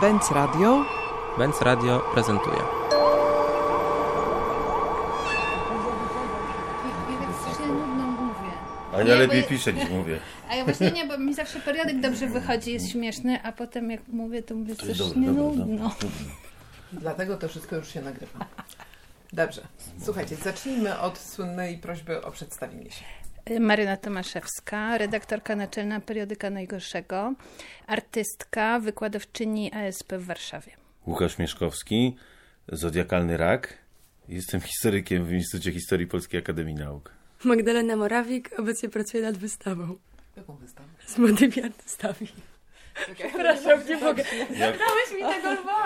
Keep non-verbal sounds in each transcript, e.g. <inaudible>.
Benz Radio. Benz Radio prezentuje. Ja tak strasznie nudno mówię. A Nie, ja lepiej piszę niż mówię. A ja właśnie nie, bo mi zawsze periodyk dobrze wychodzi, jest śmieszny, a potem jak mówię, to mówię jest strasznie dobre, dobre, nudno. Dlatego to wszystko już się nagrywa. Dobrze. Słuchajcie, zacznijmy od słynnej prośby o przedstawienie się. Maryna Tomaszewska, redaktorka naczelna periodyka Najgorszego, artystka, wykładowczyni ASP w Warszawie. Łukasz Mieszkowski, Zodiakalny Rak. Jestem historykiem w Instytucie Historii Polskiej Akademii Nauk. Magdalena Morawik obecnie pracuje nad wystawą Jaką wystawę? z młodymi artystami. Przepraszam, nie mogę. Jak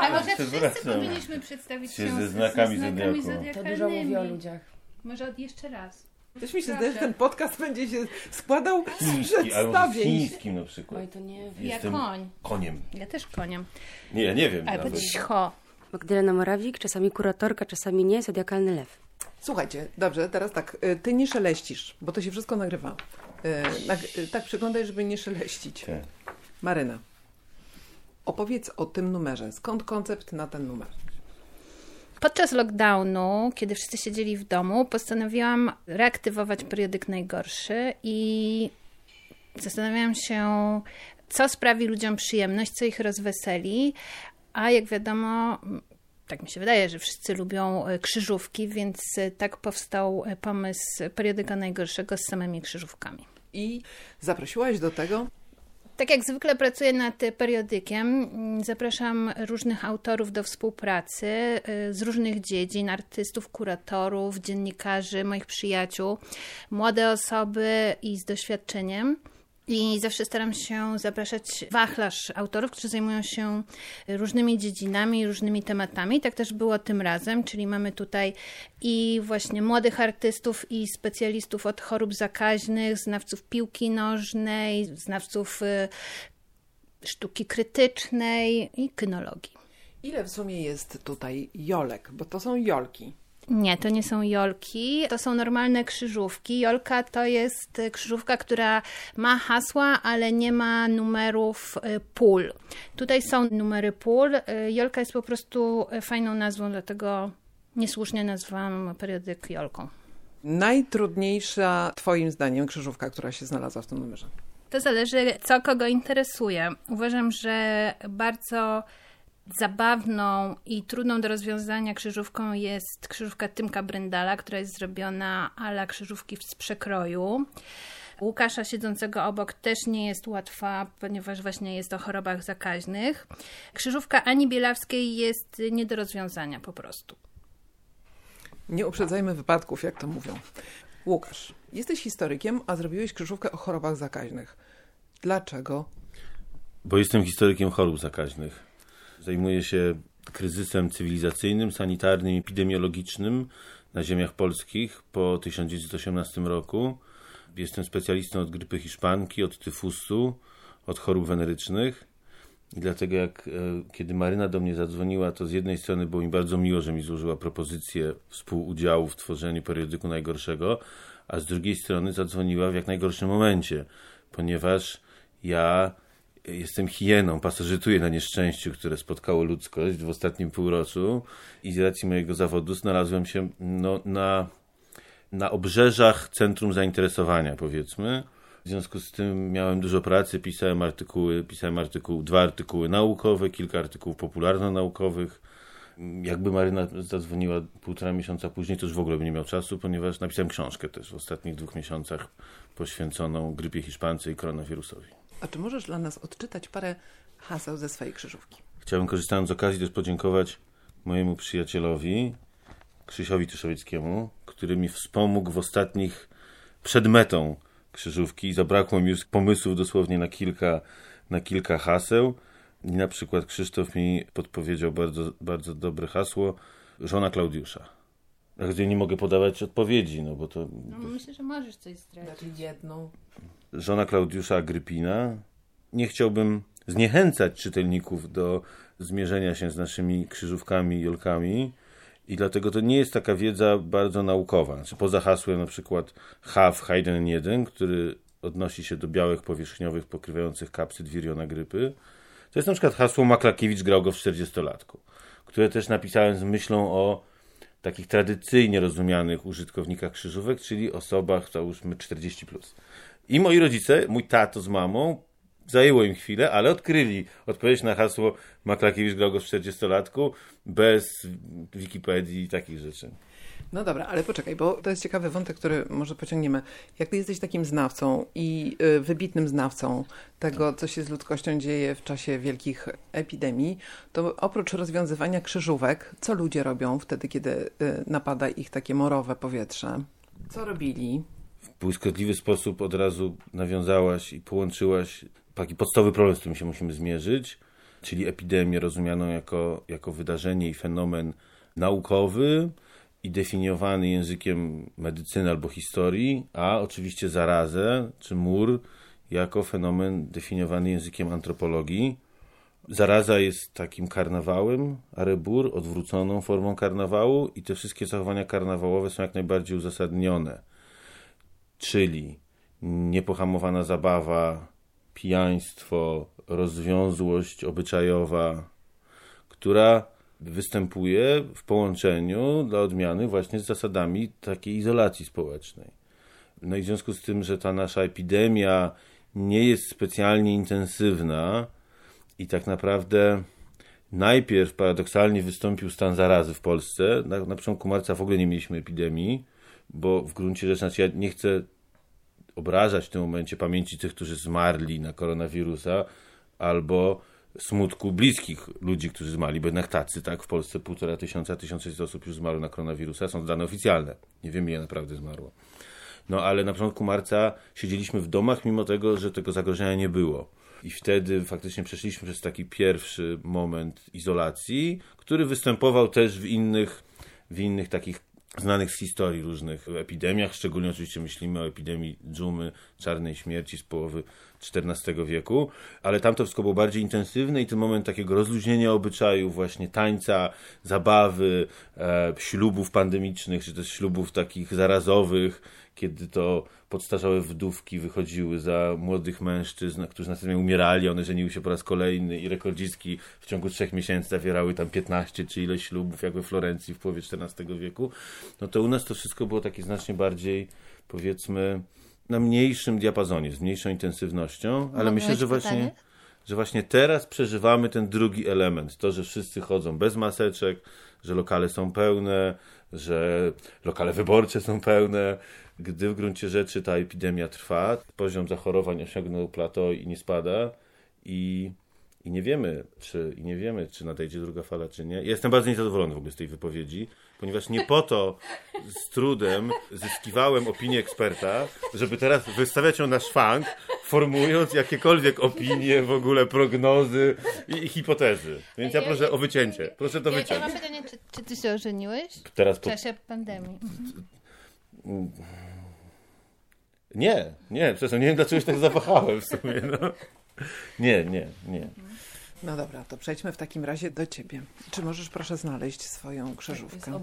A może wszyscy powinniśmy przedstawić Się książkę ze znakami znakami zodiaku. To dużo mówi o ludziach. Może od jeszcze raz. Też mi się zdaje, że ten podcast będzie się składał z Chiński, albo z przedstawień. chińskim na przykład. Oj, to nie wiem. Ja Jestem koń. koniem. Ja też koniem. Nie, ja nie wiem Albo nawet. ćcho. Magdalena Morawik, czasami kuratorka, czasami nie, zodiakalny lew. Słuchajcie, dobrze, teraz tak. y, Ty nie szeleścisz, bo to się wszystko nagrywa. Y, nag- y, tak przyglądaj, żeby nie szeleścić. Tak. Maryna, opowiedz o tym numerze. Skąd koncept na ten numer? Podczas lockdownu, kiedy wszyscy siedzieli w domu, postanowiłam reaktywować periodyk najgorszy i zastanawiałam się, co sprawi ludziom przyjemność, co ich rozweseli, a jak wiadomo, tak mi się wydaje, że wszyscy lubią e, krzyżówki, więc e, tak powstał e, pomysł periodyka najgorszego z samymi krzyżówkami. I zaprosiłaś do tego Tak jak zwykle pracuję nad periodykiem, mm, zapraszam różnych autorów do współpracy y, z różnych dziedzin, artystów, kuratorów, dziennikarzy, moich przyjaciół, młode osoby i z doświadczeniem. I zawsze staram się zapraszać wachlarz autorów, którzy zajmują się różnymi dziedzinami, różnymi tematami. Tak też było tym razem, czyli mamy tutaj i właśnie młodych artystów, i specjalistów od chorób zakaźnych, znawców piłki nożnej, znawców y, sztuki krytycznej i kynologii. Ile w sumie jest tutaj jolek? Bo to są jolki. Nie, to nie są jolki, to są normalne krzyżówki. Jolka to jest y, krzyżówka, która ma hasła, ale nie ma numerów y, pól. Tutaj są numery pól. Y, Jolka jest po prostu fajną nazwą, dlatego niesłusznie nazwałam periodyk Jolką. Najtrudniejsza Twoim zdaniem krzyżówka, która się znalazła w tym numerze? To zależy, co kogo interesuje. Uważam, że bardzo zabawną i trudną do rozwiązania krzyżówką jest krzyżówka Tymka Bryndala, która jest zrobiona ala krzyżówki z przekroju. Łukasza siedzącego obok też nie jest łatwa, ponieważ właśnie jest o chorobach zakaźnych. Krzyżówka Ani Bielawskiej jest nie do rozwiązania po prostu. Nie uprzedzajmy wypadków, jak to mówią. Łukasz, jesteś historykiem, a zrobiłeś krzyżówkę o chorobach zakaźnych. Dlaczego? Bo jestem historykiem chorób zakaźnych. Zajmuję się kryzysem cywilizacyjnym, sanitarnym, epidemiologicznym na ziemiach polskich po 1918 roku. Jestem specjalistą od grypy hiszpanki, od tyfusu, od chorób wenerycznych. I dlatego jak e, kiedy Maryna do mnie zadzwoniła, to z jednej strony było mi bardzo miło, że mi złożyła propozycję współudziału w tworzeniu periodyku najgorszego, a z drugiej strony zadzwoniła w jak najgorszym momencie, ponieważ ja jestem hieną, pasożytuję na nieszczęściu, które spotkało ludzkość w ostatnim półroczu i z racji mojego zawodu znalazłem się no, na, na obrzeżach centrum zainteresowania, powiedzmy. W związku z tym miałem dużo pracy, pisałem artykuły, pisałem artykuł, dwa artykuły naukowe, kilka artykułów popularno-naukowych. Jakby Maryna zadzwoniła półtora miesiąca później, to już w ogóle bym nie miał czasu, ponieważ napisałem książkę też w ostatnich dwóch miesiącach poświęconą grypie hiszpance i koronawirusowi. A czy możesz dla nas odczytać parę haseł ze swojej krzyżówki? Chciałbym korzystając z okazji też podziękować mojemu przyjacielowi, Krzysiowi Tyszowieckiemu, który mi wspomógł w ostatnich przed metą krzyżówki. Zabrakło mi już pomysłów dosłownie na kilka, na kilka haseł. I na przykład Krzysztof mi podpowiedział bardzo, bardzo dobre hasło żona Klaudiusza. Gdzie nie mogę podawać odpowiedzi, no bo to No, myślę, że możesz coś zdradzić. Znaczy jedną. Żona Klaudiusza Agrypina. Nie chciałbym zniechęcać czytelników do zmierzenia się z naszymi krzyżówkami i jolkami i dlatego to nie jest taka wiedza bardzo naukowa. Znaczy poza hasłem na przykład H w Haydn 1, który odnosi się do białek powierzchniowych pokrywających kapsyd wiriona grypy, To jest na przykład hasło Maklakiewicz grał go w 40-latku, które też napisałem z myślą o takich tradycyjnie rozumianych użytkownikach krzyżówek, czyli osobach, załóżmy 40+. Plus. I moi rodzice, mój tato z mamą, zajęło im chwilę, ale odkryli odpowiedź na hasło Maklakiewicz grał go w 40-latku bez Wikipedii i takich rzeczy. No dobra, ale poczekaj, bo to jest ciekawy wątek, który może pociągniemy. Jak ty jesteś takim znawcą i y, wybitnym znawcą tego, co się z ludzkością dzieje w czasie wielkich epidemii, to oprócz rozwiązywania krzyżówek, co ludzie robią wtedy, kiedy y, napada ich takie morowe powietrze? Co robili? W błyskotliwy sposób od razu nawiązałaś i połączyłaś taki podstawowy problem, z którym się musimy zmierzyć, czyli epidemię rozumianą jako, jako wydarzenie i fenomen naukowy, i definiowany językiem medycyny albo historii, a oczywiście zarazę czy mur jako fenomen definiowany językiem antropologii. Zaraza jest takim karnawałem, a odwróconą formą karnawału i te wszystkie zachowania karnawałowe są jak najbardziej uzasadnione. Czyli niepohamowana zabawa, pijaństwo, rozwiązłość obyczajowa, która występuje w połączeniu dla odmiany właśnie z zasadami takiej izolacji społecznej. No i w związku z tym, że ta nasza epidemia nie jest specjalnie intensywna i tak naprawdę najpierw paradoksalnie wystąpił stan zarazy w Polsce. Na, na początku marca w ogóle nie mieliśmy epidemii, bo w gruncie rzeczy, znaczy ja nie chcę obrażać w tym momencie pamięci tych, którzy zmarli na koronawirusa, albo smutku bliskich ludzi, którzy zmarli, bo jednak tacy, tak, w Polsce półtora tysiąca, 1600 osób już zmarło na koronawirusa, są dane oficjalne. Nie wiem, ile naprawdę zmarło. No ale na początku marca siedzieliśmy w domach, mimo tego, że tego zagrożenia nie było. I wtedy faktycznie przeszliśmy przez taki pierwszy moment izolacji, który występował też w innych, w innych takich znanych z historii różnych epidemiach, szczególnie oczywiście myślimy o epidemii dżumy, czarnej śmierci z połowy XIV wieku, ale tam to wszystko było bardziej intensywne i ten moment takiego rozluźnienia obyczajów, właśnie tańca, zabawy, e, ślubów pandemicznych, czy też ślubów takich zarazowych, kiedy to podstarzałe wdówki wychodziły za młodych mężczyzn, którzy następnie umierali, one żeniły się po raz kolejny i rekordzistki w ciągu trzech miesięcy zawierały tam 15 czy ileś ślubów, jak we Florencji w połowie XIV wieku, no to u nas to wszystko było takie znacznie bardziej, powiedzmy, na mniejszym diapazonie, z mniejszą intensywnością, ale myślę, że pytanie? właśnie, że właśnie teraz przeżywamy ten drugi element. To, że wszyscy chodzą bez maseczek, że lokale są pełne, że lokale wyborcze są pełne. Gdy w gruncie rzeczy ta epidemia trwa, poziom zachorowań osiągnął plateau i nie spada i, i nie wiemy, czy, i nie wiemy, czy nadejdzie druga fala, czy nie. Jestem bardzo niezadowolony w ogóle z tej wypowiedzi, ponieważ nie po to z trudem zyskiwałem opinię eksperta, żeby teraz wystawiać ją na szwank, formułując jakiekolwiek opinie, w ogóle prognozy i, i hipotezy. Więc ja proszę o wycięcie. Proszę to Ja, ja wyciąć. mam pytanie, czy, czy ty się ożeniłeś Teraz w po... czasie pandemii? Nie, nie, przepraszam, nie wiem dlaczego się tak zawahałem w sumie. No. Nie, nie, nie. No dobra, to przejdźmy w takim razie do ciebie. Czy możesz proszę znaleźć swoją krzyżówkę?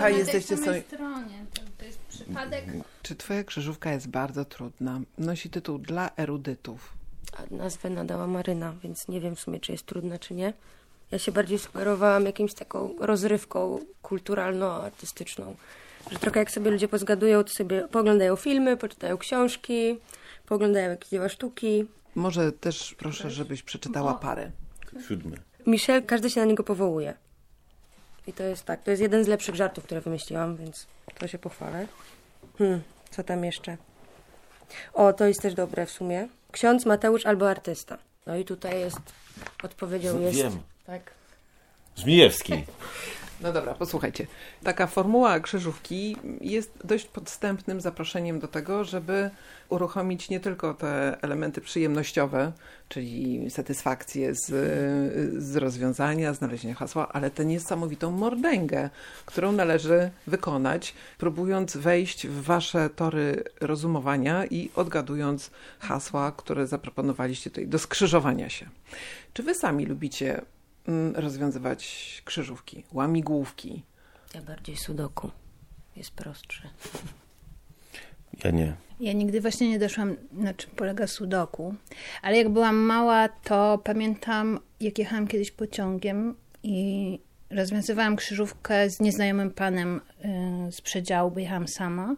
A, jesteście na sobie- stronie. To, to jest przypadek. Czy twoja krzyżówka jest bardzo trudna? Nosi tytuł Dla erudytów. A nazwę nadała Maryna, więc nie wiem w sumie, czy jest trudna, czy nie. Ja się bardziej sugerowałam jakimś taką rozrywką kulturalno-artystyczną. Że trochę jak sobie ludzie pozgadują, to sobie poglądają filmy, poczytają książki, poglądają jakieś dzieła sztuki. Może też proszę, żebyś przeczytała O. parę. Siódmy. Michel, każdy się na niego powołuje. I to jest tak, to jest jeden z lepszych żartów, które wymyśliłam, więc to się pochwalę. Hmm, co tam jeszcze? O, to jest też dobre w sumie. Ksiądz, Mateusz albo artysta. No i tutaj jest, odpowiedzią jest... Wiem. Tak. Żmijewski. <laughs> No dobra, posłuchajcie. Taka formuła krzyżówki jest dość podstępnym zaproszeniem do tego, żeby uruchomić nie tylko te elementy przyjemnościowe, czyli satysfakcję z, z rozwiązania, znalezienia hasła, ale tę niesamowitą mordęgę, którą należy wykonać, próbując wejść w wasze tory rozumowania i odgadując hasła, które zaproponowaliście tutaj do skrzyżowania się. Czy wy sami lubicie rozwiązywać krzyżówki, łamigłówki. Ja bardziej sudoku. Jest prostszy. Ja nie. Ja nigdy właśnie nie doszłam, na czym polega sudoku, ale jak byłam mała, to pamiętam, jak jechałam kiedyś pociągiem i rozwiązywałam krzyżówkę z nieznajomym panem y, z przedziału, bo jechałam sama.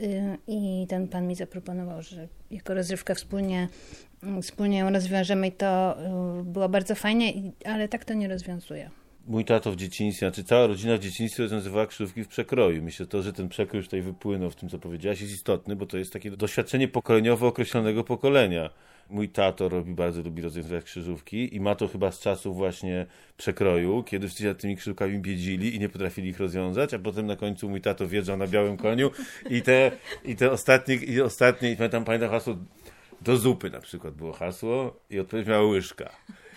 Y, I ten pan mi zaproponował, że jako rozrywkę wspólnie, y, wspólnie ją rozwiążemy i to y, było bardzo fajnie, ale tak to nie rozwiązuje. Mój tato w dzieciństwie, znaczy cała rodzina w dzieciństwie rozwiązywała krzyżówki w przekroju. Myślę, to, że ten przekrój już tutaj wypłynął w tym, co powiedziałaś, jest istotny, bo to jest takie doświadczenie pokoleniowe określonego pokolenia. Mój tato robi, bardzo lubi rozwiązywać krzyżówki i ma to chyba z czasów właśnie przekroju, kiedy wszyscy nad tymi krzyżówkami biedzili i nie potrafili ich rozwiązać, a potem na końcu mój tato wjeżdżał na białym koniu i te, i te ostatnie, i ostatnie, i pamiętam, pamiętam hasło do zupy na przykład było hasło i odpowiedź miała łyżka.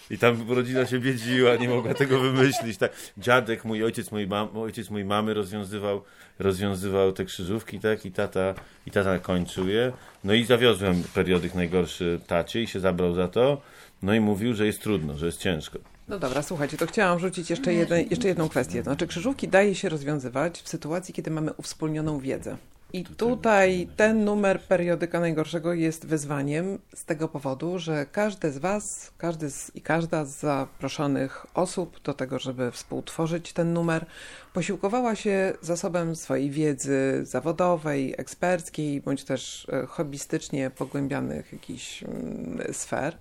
I tam rodzina się biedziła, nie mogła tego wymyślić. Tak. Dziadek, mój ojciec, mój mam, ojciec mamy rozwiązywał, rozwiązywał te krzyżówki, tak, i tata, i tata kończył je. No i zawiozłem periodyk najgorszy tacie i się zabrał za to. No i mówił, że jest trudno, że jest ciężko. No dobra, słuchajcie, to chciałam rzucić jeszcze, jeden, jeszcze jedną kwestię. Znaczy, krzyżówki daje się rozwiązywać w sytuacji, kiedy mamy uwspólnioną wiedzę. I tutaj ten numer periodyka najgorszego jest wyzwaniem z tego powodu, że każde z Was, każdy z, i każda z zaproszonych osób do tego, żeby współtworzyć ten numer, posiłkowała się zasobem swojej wiedzy zawodowej, eksperckiej, bądź też e, hobbystycznie pogłębianych jakichś mm, sfer.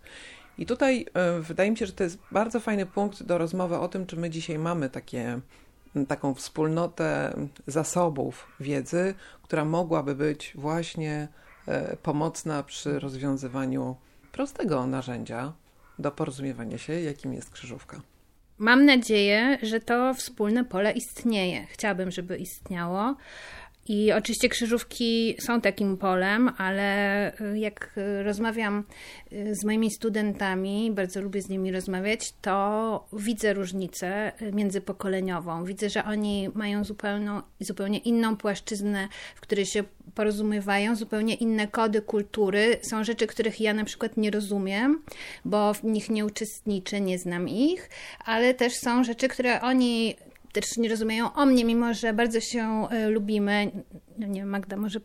I tutaj e, wydaje mi się, że to jest bardzo fajny punkt do rozmowy o tym, czy my dzisiaj mamy takie, taką wspólnotę zasobów wiedzy, która mogłaby być właśnie e, pomocna przy rozwiązywaniu prostego narzędzia do porozumiewania się, jakim jest krzyżówka. Mam nadzieję, że to wspólne pole istnieje. Chciałabym, żeby istniało. I oczywiście krzyżówki są takim polem, ale y, jak y, rozmawiam y, z moimi studentami, bardzo lubię z nimi rozmawiać, to widzę różnicę międzypokoleniową. Widzę, że oni mają zupełną, zupełnie inną płaszczyznę, w której się porozumiewają, zupełnie inne kody kultury. Są rzeczy, których ja na przykład nie rozumiem, bo w nich nie uczestniczę, nie znam ich, ale też są rzeczy, które oni też nie rozumieją o mnie, mimo że bardzo się y, lubimy. No nie wiem, Magda może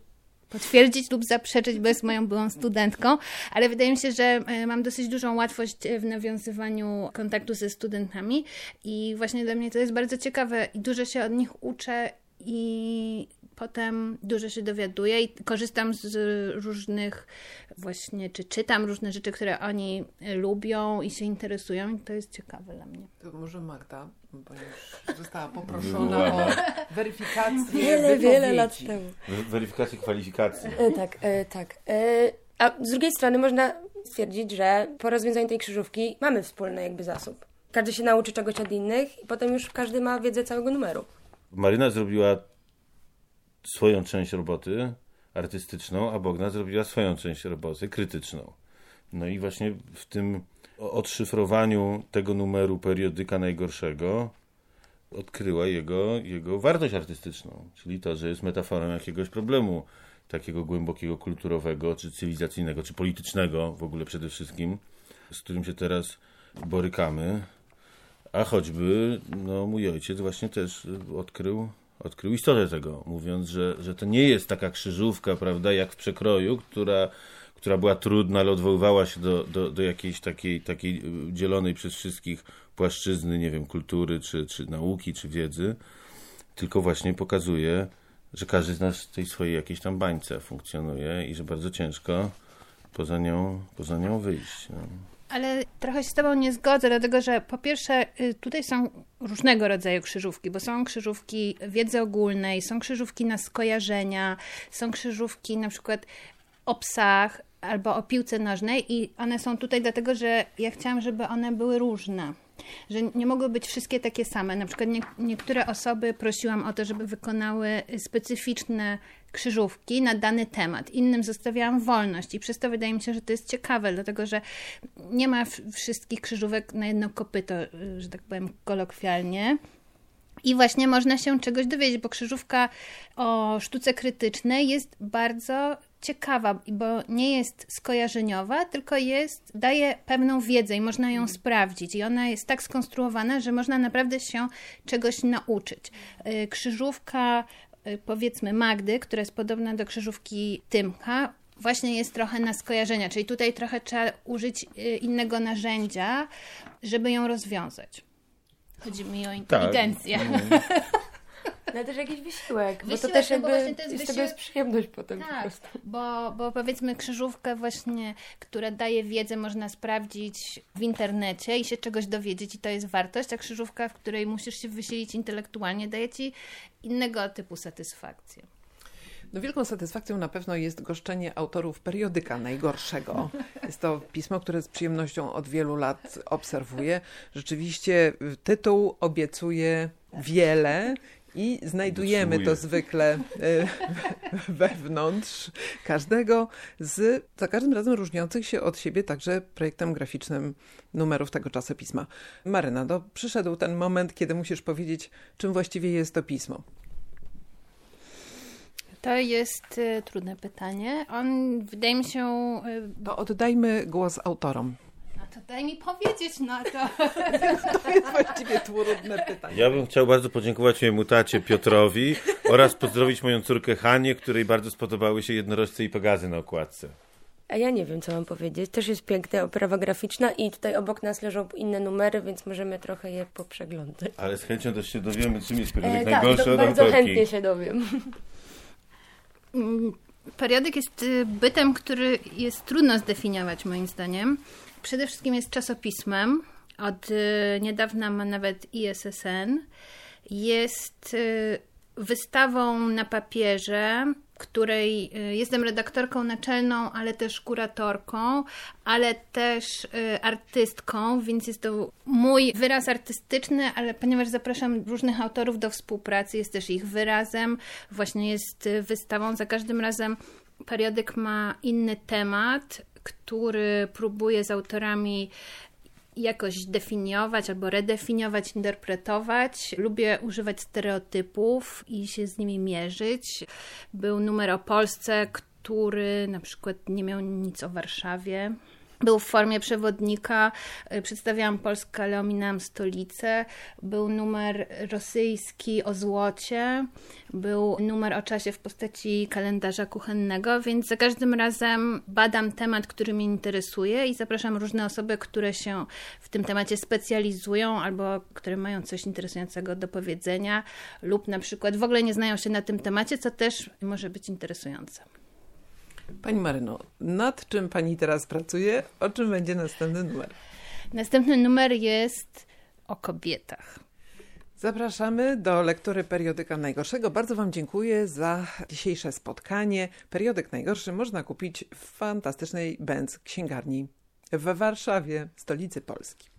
potwierdzić lub zaprzeczyć, bo jest moją byłą studentką, ale wydaje mi się, że y, mam dosyć dużą łatwość y, w nawiązywaniu kontaktu ze studentami i właśnie dla mnie to jest bardzo ciekawe i dużo się od nich uczę i potem dużo się dowiaduję i korzystam z różnych właśnie, czy czytam różne rzeczy, które oni lubią i się interesują i to jest ciekawe dla mnie. To może Magda, bo już <laughs> została poproszona o weryfikację Wiele, wiele wypowiedzi. lat temu. Weryfikacji kwalifikacji. E, tak, e, tak. E, a z drugiej strony można stwierdzić, że po rozwiązaniu tej krzyżówki mamy wspólny jakby zasób. Każdy się nauczy czegoś od innych i potem już każdy ma wiedzę całego numeru. Maryna zrobiła swoją część roboty artystyczną, a Bogna zrobiła swoją część roboty krytyczną. No i właśnie w tym odszyfrowaniu tego numeru periodyka najgorszego odkryła jego, jego wartość artystyczną, czyli to, że jest metaforą jakiegoś problemu takiego głębokiego, kulturowego, czy cywilizacyjnego, czy politycznego w ogóle przede wszystkim, z którym się teraz borykamy. A choćby no, mój ojciec właśnie też odkrył, odkrył istotę tego, mówiąc, że, że to nie jest taka krzyżówka, prawda, jak w przekroju, która, która była trudna, ale odwoływała się do, do, do jakiejś takiej, takiej y, dzielonej przez wszystkich płaszczyzny, nie wiem, kultury, czy, czy nauki, czy wiedzy, tylko właśnie pokazuje, że każdy z nas w tej swojej jakiejś tam bańce funkcjonuje i że bardzo ciężko poza nią, poza nią wyjść. No. Ale trochę się z Tobą nie zgodzę, dlatego że po pierwsze y, tutaj są różnego rodzaju krzyżówki, bo są krzyżówki wiedzy ogólnej, są krzyżówki na skojarzenia, są krzyżówki na przykład o psach albo o piłce nożnej i one są tutaj dlatego, że ja chciałam, żeby one były różne. Że nie mogły być wszystkie takie same. Na przykład nie, niektóre osoby prosiłam o to, żeby wykonały specyficzne krzyżówki na dany temat. Innym zostawiałam wolność i przez to wydaje mi się, że to jest ciekawe, dlatego że nie ma wszystkich krzyżówek na jedno kopyto, że tak powiem kolokwialnie. I właśnie można się czegoś dowiedzieć, bo krzyżówka o sztuce krytycznej jest bardzo ciekawa, bo nie jest skojarzeniowa, tylko jest, daje pewną wiedzę i można ją sprawdzić. I ona jest tak skonstruowana, że można naprawdę się czegoś nauczyć. Y, Krzyżówka powiedzmy Magdy, która jest podobna do krzyżówki Tymka, właśnie jest trochę na skojarzenia, czyli tutaj trochę trzeba użyć y, innego narzędzia, żeby ją rozwiązać. Chodzi mi o inteligencję. No też jakiś wysiłek, bo to Wysiłek, też no jakby właśnie to jest z tego wysiłek- jest przyjemność potem po Tak, prostu. bo, bo powiedzmy krzyżówkę właśnie, która daje wiedzę, można sprawdzić w internecie i się czegoś dowiedzieć i to jest wartość, a krzyżówka, w której musisz się wysilić intelektualnie, daje ci innego typu satysfakcję. No, wielką satysfakcją na pewno jest goszczenie autorów periodyka najgorszego. Jest to pismo, które z przyjemnością od wielu lat obserwuję. Rzeczywiście y, tytuł obiecuje wiele i znajdujemy to zwykle y, <laughs> wewnątrz każdego z za każdym razem różniących się od siebie także projektem graficznym numerów tego czasopisma. Maryna, no, przyszedł ten moment, kiedy musisz powiedzieć, czym właściwie jest to pismo. To jest y, trudne pytanie. On, wydaje mi się... Y, To oddajmy głos autorom. To daj mi powiedzieć, no to... <laughs> To jest właściwie trudne pytanie. Ja bym chciał bardzo podziękować mojemu tacie Piotrowi oraz pozdrowić moją córkę Hanię, której bardzo spodobały się jednorożce i pegazy na okładce. A ja nie wiem, co mam powiedzieć. Też jest piękna oprawa graficzna i tutaj obok nas leżą inne numery, więc możemy trochę je poprzeglądać. Ale z chęcią też się dowiemy, czym jest periodyk E, tak, najgorszy do, od bardzo autorki. chętnie się dowiem. Mm, Periodyk jest y, bytem, który jest trudno zdefiniować moim zdaniem. Przede wszystkim jest czasopismem. Od y, niedawna ma nawet ISSN. Jest y, wystawą na papierze, której y, jestem redaktorką naczelną, ale też kuratorką, ale też artystką, więc jest to mój wyraz artystyczny, ale ponieważ zapraszam różnych autorów do współpracy, jest też ich wyrazem, właśnie jest wystawą. Za każdym razem periodyk ma inny temat, który próbuje z autorami jakoś definiować albo redefiniować, interpretować. Lubię używać stereotypów i się z nimi mierzyć. Był numer o Polsce, który na przykład nie miał nic o Warszawie. Był w formie przewodnika, y, przedstawiałam Polskę, ale ominęłam stolicę. Był numer rosyjski o złocie, był numer o czasie w postaci kalendarza kuchennego, więc za każdym razem badam temat, który mnie interesuje i zapraszam różne osoby, które się w tym temacie specjalizują albo które mają coś interesującego do powiedzenia lub na przykład w ogóle nie znają się na tym temacie, co też może być interesujące. Pani Maryno, nad czym pani teraz pracuje? O czym będzie następny numer? Następny numer jest o kobietach. Zapraszamy do lektury periodyka najgorszego. Bardzo Wam dziękuję za dzisiejsze spotkanie. Periodyk najgorszy można kupić w fantastycznej Benz księgarni w Warszawie, stolicy Polski.